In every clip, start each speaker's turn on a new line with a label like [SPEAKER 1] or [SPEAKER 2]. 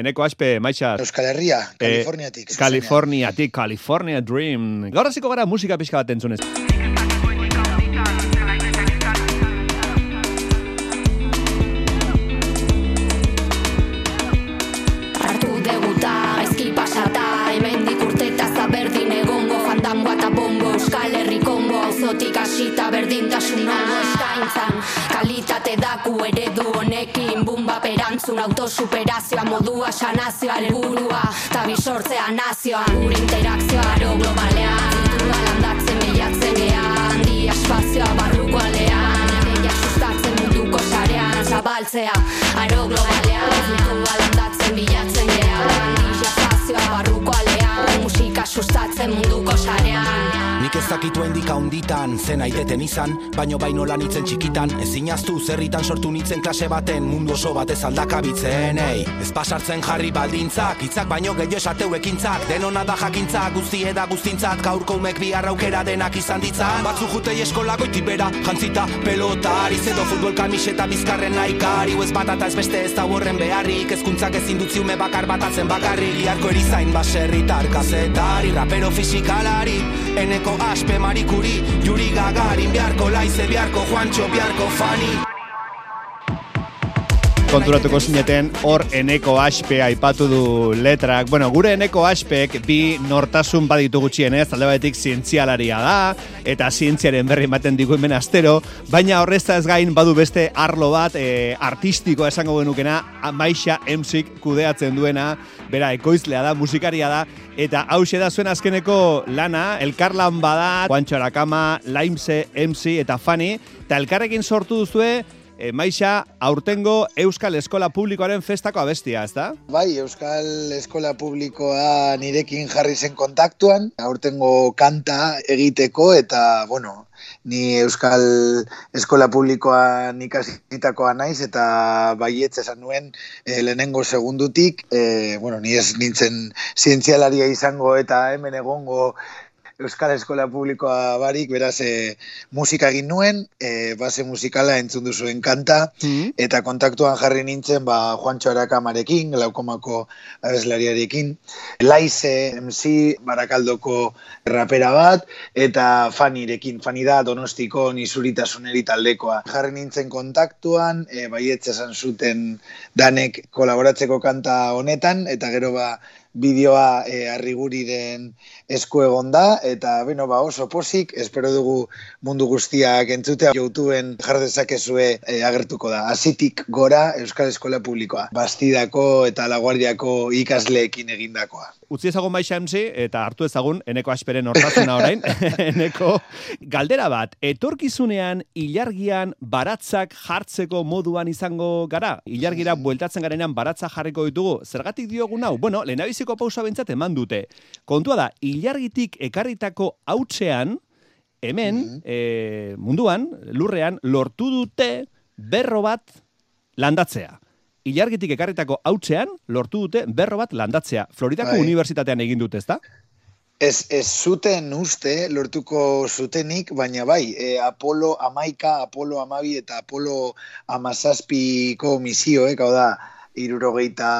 [SPEAKER 1] Eneko aspe, maixas.
[SPEAKER 2] Euskal Herria, Kaliforniatik.
[SPEAKER 1] Eh, Kaliforniatik, California Dream. Gaur hasiko gara musika pixka bat entzunez.
[SPEAKER 3] Modua sanazioa helburua Ta bisortzea nazioa Gure interakzioa aro globalean. Kultura landatzen bilatzen gean Handi espazioa barruko alean Ideia sustatzen munduko sarean. Zabaltzea aro globalean. Kultura landatzen bilatzen gean Handi espazioa barruko alean Musika sustatzen munduko sarean.
[SPEAKER 4] Nik ez dakitu hendik handitan, zen aiteten izan, baino baino lan itzen txikitan, ezin aztu zerritan sortu nitzen klase baten, mundu oso batez aldakabitzen, ei. Ez pasartzen jarri baldintzak, hitzak baino gehiago esateu ekintzak, denona da jakintzak, guzti eda guztintzat, gaurko umek bi aukera denak izan ditzan. Batzu jutei eskola goiti jantzita pelotari, zedo futbol kamiseta bizkarren naikari, ez bat ez beste ez da horren beharrik, ezkuntzak ezin dutzi ume bakar batatzen bakarrik, iarko erizain baserritar kazetari, rapero fisikalari, eneko aspe marikuri, juri gagarin, biharko laize, biharko juantxo, biharko fani.
[SPEAKER 1] Konturatuko zineten hor eneko aspe aipatu du letrak. Bueno, gure eneko aspek bi nortasun baditu gutxienez, alde batetik zientzialaria da, eta zientziaren berri ematen digu hemen astero, baina horrezta ez gain badu beste arlo bat e, artistikoa esango genukena, Maixa Emsik kudeatzen duena, bera ekoizlea da, musikaria da, eta hause da zuen azkeneko lana, elkarlan bada, Juancho Arakama, Laimse, Emsi eta Fani, eta elkarrekin sortu duzue, e, Maixa, aurtengo Euskal Eskola Publikoaren festako abestia, ez da?
[SPEAKER 2] Bai, Euskal Eskola Publikoa nirekin jarri zen kontaktuan, aurtengo kanta egiteko eta, bueno, ni Euskal Eskola Publikoan ikasitakoa naiz eta baietz esan nuen e, lehenengo segundutik, e, bueno, ni ez nintzen zientzialaria izango eta hemen egongo Euskal Eskola Publikoa barik, beraz, e, musika egin nuen, e, base musikala entzun duzuen kanta,
[SPEAKER 1] Mm.
[SPEAKER 2] eta kontaktuan jarri nintzen, ba, Juancho Arakamarekin, laukomako abeslariarekin, Laize MC Barakaldoko rapera bat, eta Fanirekin, Fani da Donostiko Nizuritasuneri taldekoa. Jarri nintzen kontaktuan, e, baietz esan zuten danek kolaboratzeko kanta honetan, eta gero ba, bideoa e, arriguriren esku egon da, eta beno, ba, oso posik, espero dugu mundu guztiak entzutea YouTubeen jar dezakezue e, agertuko da. Azitik gora Euskal Eskola Publikoa. Bastidako eta Laguardiako ikasleekin egindakoa.
[SPEAKER 1] Utzi ezagun Maixa Emsi, eta hartu ezagun eneko asperen hortasuna orain, eneko galdera bat, etorkizunean ilargian baratzak jartzeko moduan izango gara? Ilargira bueltatzen garenean baratza jarriko ditugu, zergatik diogun hau? Bueno, lehenabiziko pausa bentsat eman dute. Kontua da, ilargitik ekarritako hautzean, hemen, eh, munduan, lurrean, lortu dute berro bat landatzea. Ilargitik ekarritako hautzean, lortu dute berro bat landatzea. Floridako
[SPEAKER 2] Bai.
[SPEAKER 1] unibertsitatean egin dute, ezta?
[SPEAKER 2] Ez, ez zuten uste lortuko zutenik, baina bai, e, Apolo amaika, Apolo amabi eta Apolo amazazpiko misioek, hau da, irurogeita,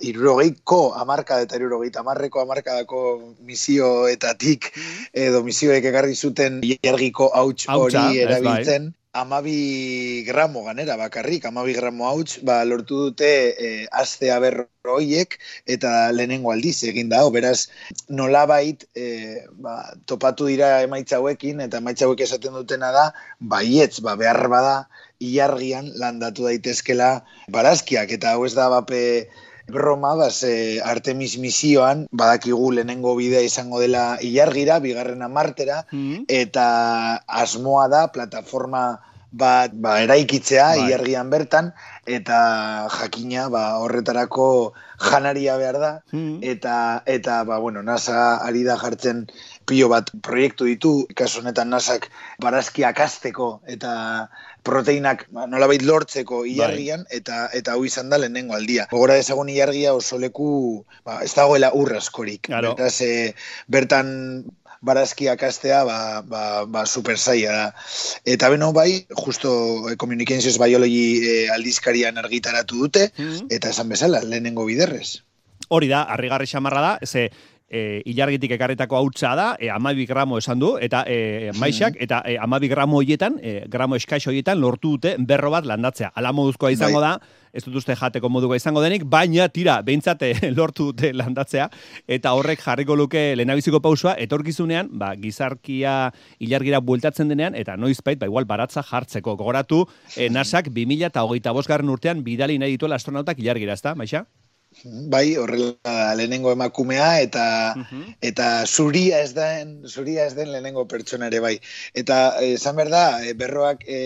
[SPEAKER 2] irurogeiko amarka eta irurogeita amarreko amarkadako misioetatik edo misioek egarri zuten iargiko hauts hori
[SPEAKER 1] bai.
[SPEAKER 2] erabiltzen. Amabi gramo ganera bakarrik, amabi gramo hauts, ba, lortu dute e, aztea berroiek eta lehenengo aldiz egin da, beraz nolabait e, ba, topatu dira emaitza hauekin eta emaitza hauek esaten dutena da baietz, ba, behar bada ilargian landatu daitezkela barazkiak. Eta hau ez da bape broma, baz, e, Artemis misioan badakigu lehenengo bidea izango dela ilargira, bigarrena martera,
[SPEAKER 1] Mm.
[SPEAKER 2] eta asmoa da plataforma bat ba, eraikitzea
[SPEAKER 1] Bai.
[SPEAKER 2] ilargian bertan eta jakina ba, horretarako janaria behar da
[SPEAKER 1] Mm.
[SPEAKER 2] eta eta ba, bueno, NASA ari da jartzen pilo bat proiektu ditu, kasu honetan NASAk barazkiak azteko eta proteinak ba, nolabait lortzeko ilargian eta eta hau izan da lehenengo aldia. Gogora dezagun ilargia oso leku ba, ez dagoela ur askorik.
[SPEAKER 1] Claro.
[SPEAKER 2] Beraz, eh, bertan barazkiak astea, ba, ba, ba super zaila da. Eta beno bai, justo eh, Communications Biology eh, aldizkarian argitaratu dute, mm-hmm. eta esan bezala, lehenengo biderrez.
[SPEAKER 1] Hori da, harrigarri xamarra da, ze e, ilargitik ekarretako hautsa da, e, amabi gramo esan du, eta e, maixak, eta e, amabi gramo hoietan, e, gramo eskaix hoietan, lortu dute berro bat landatzea. Ala moduzkoa izango bai. da, ez dut uste jateko moduko izango denik, baina tira, behintzate lortu dute landatzea, eta horrek jarriko luke lehenabiziko pausua, etorkizunean, ba, gizarkia ilargira bueltatzen denean, eta noizbait, ba, igual baratza jartzeko. Gogoratu, e, nasak, 2000 eta hogeita bosgarren urtean, bidali nahi dituela astronautak ilargira, ezta, maixa?
[SPEAKER 2] Bai, horrela lehenengo emakumea eta eta zuria ez den, zuria ez den lehenengo pertsona ere bai. Eta esan behar da, e, berroak e,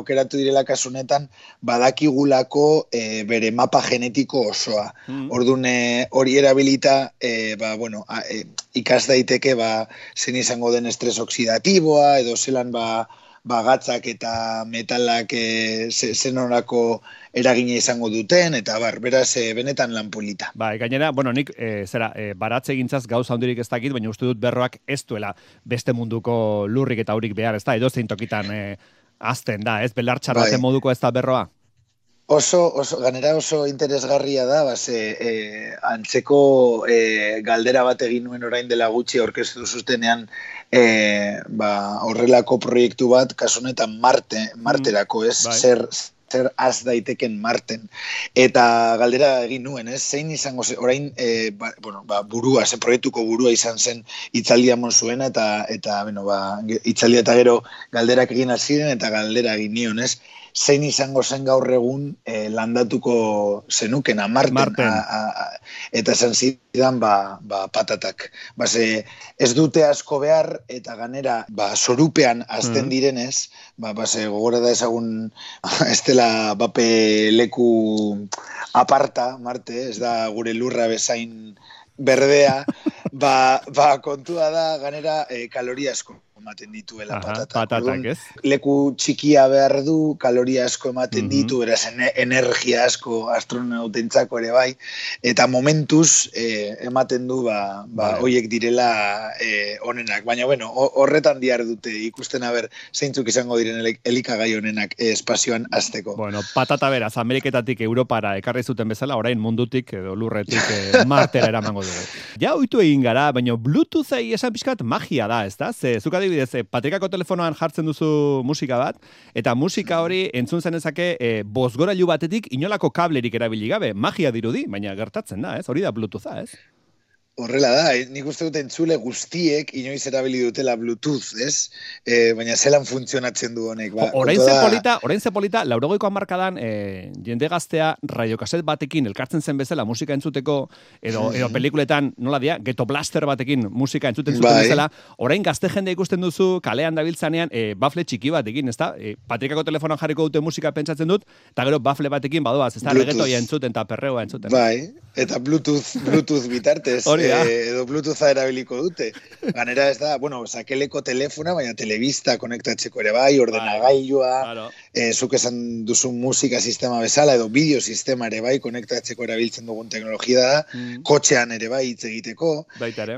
[SPEAKER 2] aukeratu direla kasunetan badakigulako e, bere mapa genetiko osoa. Mm Orduan hori erabilita e, ba, bueno, a, e, ikas daiteke ba, zen izango den estres oksidatiboa edo zelan ba, bagatzak eta metalak e, zenorako eragina izango duten, eta bar, beraz, e, benetan lanpolita.
[SPEAKER 1] Ba, gainera, bueno, nik, e, zera, e, baratze gintzaz gauza handirik ez dakit, baina uste dut berroak ez duela beste munduko lurrik eta hurik behar, ez da, edo zein tokitan e, azten da, ez, belartxarra bai. moduko ez da berroa?
[SPEAKER 2] Oso, oso, ganera oso interesgarria da, base, e, antzeko e, galdera bat egin nuen orain dela gutxi orkestu zutenean e, ba, horrelako proiektu bat, kasunetan Marte, Marterako, ez, mm, bai. zer, zer az daiteken marten. Eta galdera egin nuen, ez? Zein izango ze, orain, e, ba, bueno, ba, burua, zen proiektuko burua izan zen itzaldia zuena, eta, eta bueno, ba, itzaldia eta gero galderak egin ziren eta galdera egin nion, ez? Zein izango zen gaur egun e, landatuko zenuken amarten, Marten. eta esan zidan ba, ba, patatak. Ba, ez dute asko behar eta ganera ba, sorupean azten mm. direnez, ba, ba, gogora da ezagun ez dela bape leku aparta, Marte, ez da gure lurra bezain berdea, ba, ba kontua da ganera e, kaloria asko ematen dituela Aha,
[SPEAKER 1] patatak. ez?
[SPEAKER 2] Leku txikia behar du, kaloria asko ematen mm -hmm. ditu, eraz energia asko astronautentzako ere bai, eta momentuz eh, ematen du ba, ba vale. oiek direla eh, onenak. Baina bueno, horretan diar dute ikusten haber zeintzuk izango diren elikagai onenak eh, espazioan azteko.
[SPEAKER 1] Bueno, patata beraz, Ameriketatik Europara ekarri zuten bezala, orain mundutik edo lurretik eh, martera eramango dugu. Ja, oitu egin gara, baina Bluetooth-ei esan pixkat magia da, ez da? Ze, zuk adibidez, e, patrikako telefonoan jartzen duzu musika bat, eta musika hori entzun zenezake e, bozgorailu batetik inolako kablerik erabili gabe, magia dirudi, baina gertatzen da, ez? Hori da Bluetootha, ez?
[SPEAKER 2] Horrela da, eh? nik uste dut entzule guztiek inoiz erabili dutela Bluetooth, ez? E, baina zelan funtzionatzen du honek. Ba,
[SPEAKER 1] orain ze polita, orain ze polita, laurogoiko amarkadan, e, jende gaztea radiokaset batekin elkartzen zen bezala musika entzuteko, edo, edo pelikuletan, nola dia, geto blaster batekin musika entzuten zuten bai. bezala, orain gazte jende ikusten duzu, kalean dabiltzanean, e, bafle txiki batekin, ez da? E, patrikako telefonan jarriko dute musika pentsatzen dut, eta gero bafle batekin badoaz, ez da? Regetoia entzuten eta perreoa entzuten.
[SPEAKER 2] Bai, eta Bluetooth, Bluetooth bitartez. Eh, edo Bluetootha erabiliko dute. Ganera ez da, bueno, sakeleko telefona, baina telebista konektatzeko ere bai, ordenagailua, claro. E, zuk esan duzu musika sistema bezala, edo bideo sistema ere bai, konektatzeko erabiltzen dugun teknologia da, mm. kotxean ere bai hitz egiteko.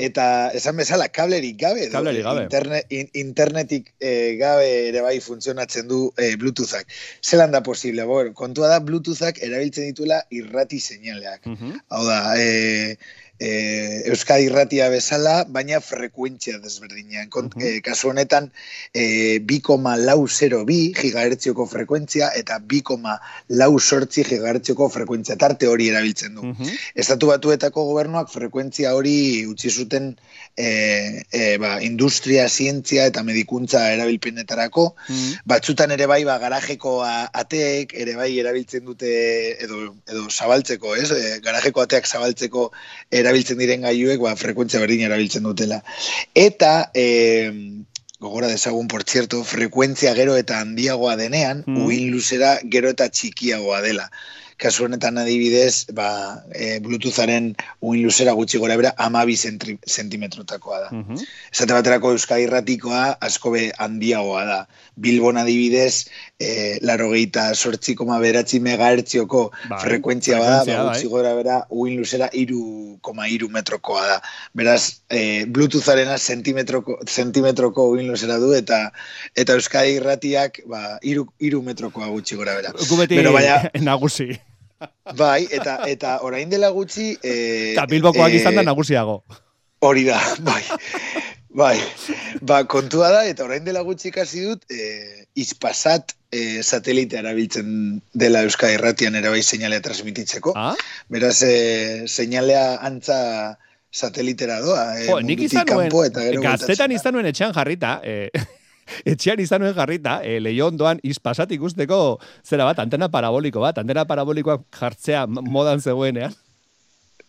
[SPEAKER 2] Eta esan bezala, kablerik gabe,
[SPEAKER 1] kablerik gabe.
[SPEAKER 2] Interne, internetik e, gabe ere bai funtzionatzen du e, Bluetoothak. Zelan da posible, bon, kontua da Bluetoothak erabiltzen dituela irrati seinaleak. Mm Hau da, e, e, Euskadi irratia bezala, baina frekuentzia desberdinean. Kont, uh kasu honetan, e, 2,002 gigahertzioko frekuentzia eta 2,0 gigahertzioko frekuentzia tarte hori erabiltzen du. Uh Estatu batuetako gobernuak frekuentzia hori utzi zuten e, e, ba, industria, zientzia eta medikuntza erabilpenetarako. Batzutan ere bai, ba, garajeko ateek ere bai erabiltzen dute edo, edo zabaltzeko, ez? E, garajeko ateak zabaltzeko era erabiltzen diren gaiuek, ba, frekuentzia berdin erabiltzen dutela. Eta, e, gogora dezagun, por cierto, frekuentzia gero eta handiagoa denean, mm. uin luzera gero eta txikiagoa dela. Kasu honetan adibidez, ba, e, Bluetootharen uin luzera gutxi gora bera, amabi zentimetrotakoa da.
[SPEAKER 1] Mhm.
[SPEAKER 2] Esate baterako Euskadi Irratikoa asko be handiagoa da. Bilbon adibidez, e, laro gehieta sortzi koma beratzi megahertzioko
[SPEAKER 1] Bai,
[SPEAKER 2] frekuentzia bada, ba, gutxi gora bera, uin luzera iru koma iru metrokoa da. Beraz, e, Bluetootharena zentimetroko, zentimetroko uin luzera du, eta eta Euskadi Irratiak ba, iru, iru metrokoa gutxi gora bera.
[SPEAKER 1] Gu beti
[SPEAKER 2] Beno, baina-
[SPEAKER 1] nagusi.
[SPEAKER 2] Bai, eta eta orain dela gutxi... E,
[SPEAKER 1] Eta Bilbokoak
[SPEAKER 2] e,
[SPEAKER 1] izan da nagusiago.
[SPEAKER 2] Hori da, bai. Bai, ba, kontua da, eta orain dela gutxi ikasi dut, e, izpasat e, satelite erabiltzen dela Euskadi Irratian ere bai seinalea transmititzeko.
[SPEAKER 1] Ah?
[SPEAKER 2] Beraz, e, seinalea antza satelitera doa. E,
[SPEAKER 1] Jo, nik izan nuen, gaztetan izan nuen etxean jarrita, e, etxean izan nuen jarrita, e, lehion doan izpasat ikusteko, zera bat, antena paraboliko bat, antena parabolikoak jartzea modan zegoenean.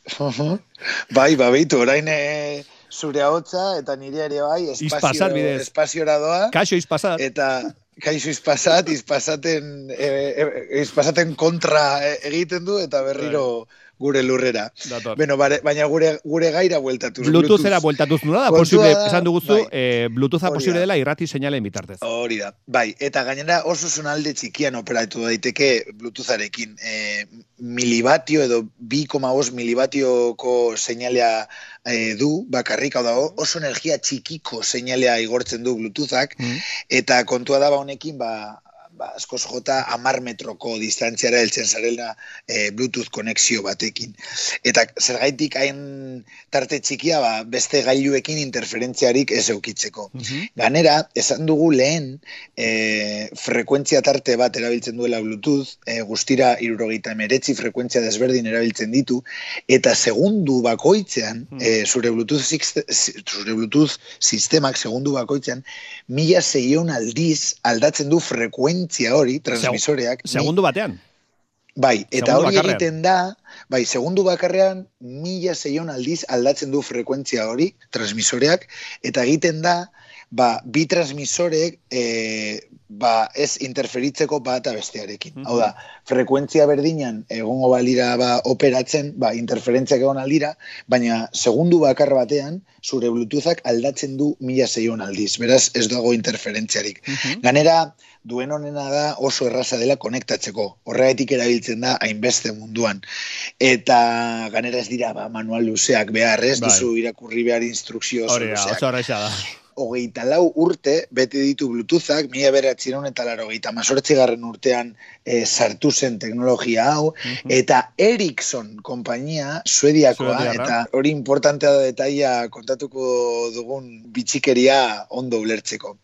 [SPEAKER 2] Bai, ba, beitu, orain e, zure hotza eta nire ere bai, espazio,
[SPEAKER 1] bidez.
[SPEAKER 2] espaziora doa.
[SPEAKER 1] Kaixo izpasat.
[SPEAKER 2] eta kaixo izpasat, izpasaten, e, e, izpasaten kontra egiten du eta berriro gure lurrera.
[SPEAKER 1] Dator.
[SPEAKER 2] Beno, bare, baina gure, gure gaira bueltatuz.
[SPEAKER 1] Bluetoothera bueltatuz nula da, posible,
[SPEAKER 2] da-
[SPEAKER 1] esan duguzu,
[SPEAKER 2] bai.
[SPEAKER 1] eh, Bluetootha posible dela irrati seinalen bitartez.
[SPEAKER 2] Hori da, bai, eta gainera oso zonalde txikian operatu daiteke Bluetootharekin. E, milibatio edo 2,5 milibatioko seinalea e, du, bakarrik hau dago, oso energia txikiko seinalea igortzen du Bluetoothak,
[SPEAKER 1] Mm.
[SPEAKER 2] eta kontua da ba honekin, ba, ba, askoz jota amar metroko distantziara heltzen zarela e, Bluetooth konexio batekin. Eta zergaitik hain tarte txikia, ba, beste gailuekin interferentziarik ez eukitzeko.
[SPEAKER 1] Mhm.
[SPEAKER 2] Ganera, esan dugu lehen e, frekuentzia tarte bat erabiltzen duela Bluetooth, e, guztira irurogeita emeretzi frekuentzia desberdin erabiltzen ditu, eta segundu bakoitzean,
[SPEAKER 1] Hmm.
[SPEAKER 2] e, zure, Bluetooth, zure Bluetooth sistemak segundu bakoitzean, mila zeion aldiz aldatzen du frekuentzia hori, transmisoreak. mi-
[SPEAKER 1] Segundu batean.
[SPEAKER 2] Bai, eta hori egiten da, bai, segundu bakarrean mila zeion aldiz aldatzen du frekuentzia hori, transmisoreak, eta egiten da, ba, bi transmisorek e, ba, ez interferitzeko bata bestearekin. Hau da, frekuentzia berdinan egongo balira ba, operatzen, ba, interferentziak egon aldira, baina segundu bakar batean, zure Bluetoothak aldatzen du mila zeion aldiz. Beraz, ez dago interferentziarik.
[SPEAKER 1] Mhm.
[SPEAKER 2] Ganera, duen honena da oso erraza dela konektatzeko. Horregatik erabiltzen da hainbeste munduan. Eta ganera ez dira ba, manual luzeak behar, ez
[SPEAKER 1] Bai.
[SPEAKER 2] duzu irakurri behar instrukzio oso
[SPEAKER 1] Hori
[SPEAKER 2] luzeak.
[SPEAKER 1] oso da.
[SPEAKER 2] Hogeita lau urte bete ditu Bluetoothak, mila beratziron eta laro gehieta garren urtean e, sartu zen teknologia hau,
[SPEAKER 1] Mhm.
[SPEAKER 2] eta Ericsson konpainia, suediakoa,
[SPEAKER 1] Suediarra.
[SPEAKER 2] eta hori importantea da detaia kontatuko dugun bitxikeria ondo ulertzeko.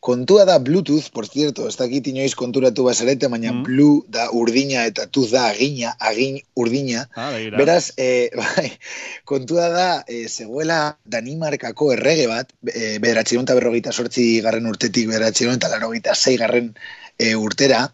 [SPEAKER 2] Kontua da Bluetooth, por cierto, ez dakit inoiz konturatu bazarete, baina
[SPEAKER 1] Mm.
[SPEAKER 2] Blue da urdina eta tuz da agina, agin urdina.
[SPEAKER 1] Ah.
[SPEAKER 2] Beraz, e, bai, kontua da, e, zegoela Danimarkako errege bat, e, bederatziron eta berrogeita sortzi garren urtetik bederatziron eta zei garren e, urtera,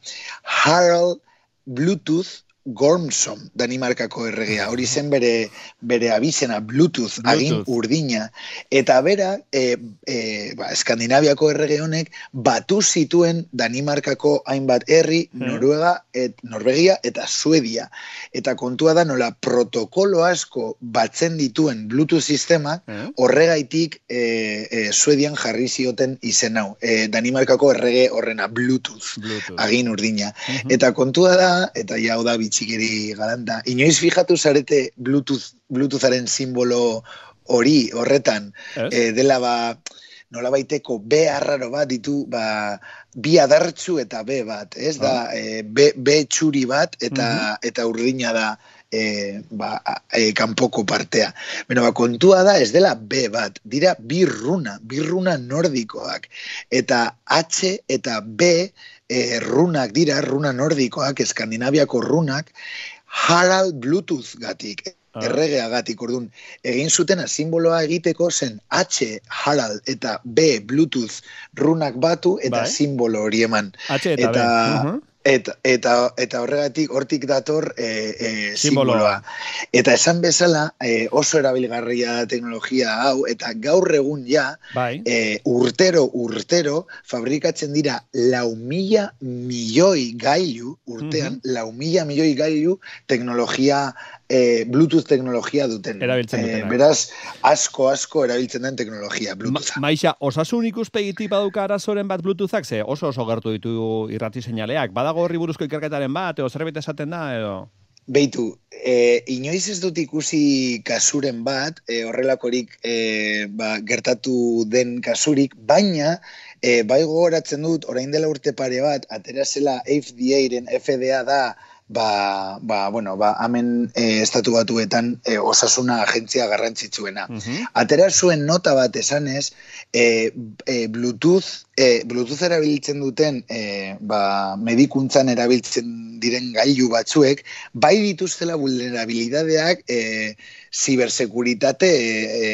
[SPEAKER 2] Harald Bluetooth Gormson Danimarkako erregea. Hori zen bere, bere abizena Bluetooth, agin
[SPEAKER 1] Bluetooth.
[SPEAKER 2] urdina. Eta bera, e, e, ba, Eskandinaviako errege honek batu zituen Danimarkako hainbat herri,
[SPEAKER 1] Mhm.
[SPEAKER 2] Noruega, et, Norvegia eta Suedia. Eta kontua da nola protokolo asko batzen dituen Bluetooth sistemak
[SPEAKER 1] Eh?
[SPEAKER 2] horregaitik e, e, Suedian jarri zioten izen hau. E, Danimarkako errege horrena Bluetooth,
[SPEAKER 1] Bluetooth.
[SPEAKER 2] agin urdina.
[SPEAKER 1] Mhm.
[SPEAKER 2] Eta kontua da, eta ja hau da bitxikeri galanta, inoiz fijatu zarete Bluetooth, Bluetootharen simbolo hori horretan, e, dela ba, nola baiteko B arraro bat ditu, ba, bi adartzu eta B bat, ez? Da, e, B, B txuri bat eta, eta urdina da e, ba, e, kanpoko partea. Beno, ba, kontua da ez dela B bat, dira bi runa, bi runa nordikoak. Eta H eta B e, runak dira, runa nordikoak, eskandinaviako runak, Harald Bluetooth gatik,
[SPEAKER 1] Ah.
[SPEAKER 2] erregeagatik, orduan, egin zutena simboloa egiteko zen H Harald eta B Bluetooth runak batu eta
[SPEAKER 1] Bai.
[SPEAKER 2] simbolo hori eman.
[SPEAKER 1] H eta,
[SPEAKER 2] eta-
[SPEAKER 1] B. Mhm.
[SPEAKER 2] Eta, eta, eta horregatik hortik dator e, e,
[SPEAKER 1] Simboloa.
[SPEAKER 2] simboloa. Eta esan bezala e, oso erabilgarria teknologia hau, eta gaur egun ja,
[SPEAKER 1] Bai.
[SPEAKER 2] e, urtero, urtero, fabrikatzen dira lau mila milioi gailu, urtean, lau mila milioi gailu teknologia, e, Bluetooth teknologia duten.
[SPEAKER 1] Erabiltzen
[SPEAKER 2] E,
[SPEAKER 1] dutenak.
[SPEAKER 2] beraz, asko, asko erabiltzen den teknologia,
[SPEAKER 1] Ma,
[SPEAKER 2] Bluetootha.
[SPEAKER 1] maixa, osasun ikuspegitik baduka arazoren bat Bluetoothak, ze oso oso gertu ditu irrati seinaleak. Badago horri buruzko ikerketaren bat, edo zerbait esaten da, edo...
[SPEAKER 2] Beitu, e, inoiz ez dut ikusi kasuren bat, e, horrelakorik e, ba, gertatu den kasurik, baina e, bai gogoratzen dut, orain dela urte pare bat, atera zela FDA-ren FDA da, ba, ba, bueno, ba, hemen e, estatu batuetan e, osasuna agentzia garrantzitsuena.
[SPEAKER 1] Mhm.
[SPEAKER 2] Atera zuen nota bat esanez, e, e, Bluetooth, e, Bluetooth erabiltzen duten, e, ba, medikuntzan erabiltzen diren gailu batzuek, bai dituztela vulnerabilidadeak e, zibersekuritate e,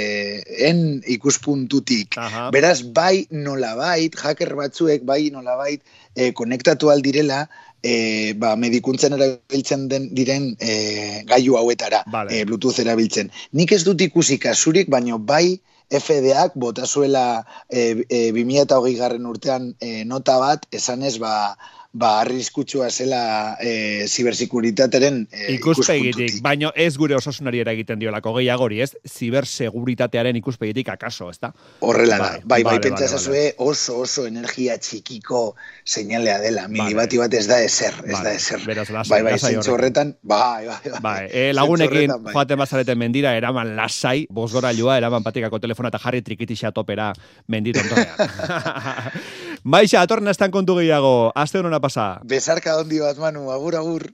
[SPEAKER 2] en ikuspuntutik.
[SPEAKER 1] Aha.
[SPEAKER 2] Beraz, bai nolabait, hacker batzuek, bai nolabait, e, konektatu aldirela, e, ba, medikuntzen erabiltzen den diren e, gailu hauetara,
[SPEAKER 1] Vale.
[SPEAKER 2] e, Bluetooth erabiltzen. Nik ez dut ikusi kasurik, baino bai FDAk bota zuela e, e, 2008 garren urtean e, nota bat, esanez ba, ba arriskutsua zela e, zibersekuritateren e,
[SPEAKER 1] Ikuspegitik,
[SPEAKER 2] ikuspuntutik.
[SPEAKER 1] baino ez gure osasunari eragiten diolako gehiagori, ez? Ziberseguritatearen ikuspegitik akaso, ez da?
[SPEAKER 2] Horrela da.
[SPEAKER 1] Bai,
[SPEAKER 2] Bai, bai, pentsa ezazue oso oso energia txikiko seinalea dela. Milibati bat ez da ezer, ez
[SPEAKER 1] Vale,
[SPEAKER 2] da ezer.
[SPEAKER 1] beraz, lasai,
[SPEAKER 2] bai, bai, zentzu horretan, bai, bai, bai.
[SPEAKER 1] Bai, e, lagunekin
[SPEAKER 2] bai.
[SPEAKER 1] joaten bazareten mendira, eraman lasai, bosgorailua, eraman patikako telefona eta jarri trikitixa topera mendit ondorean. Maixa, atorren estan kontu gehiago, aste honona pasa.
[SPEAKER 2] Besarka ondi bat, Manu, agur, agur.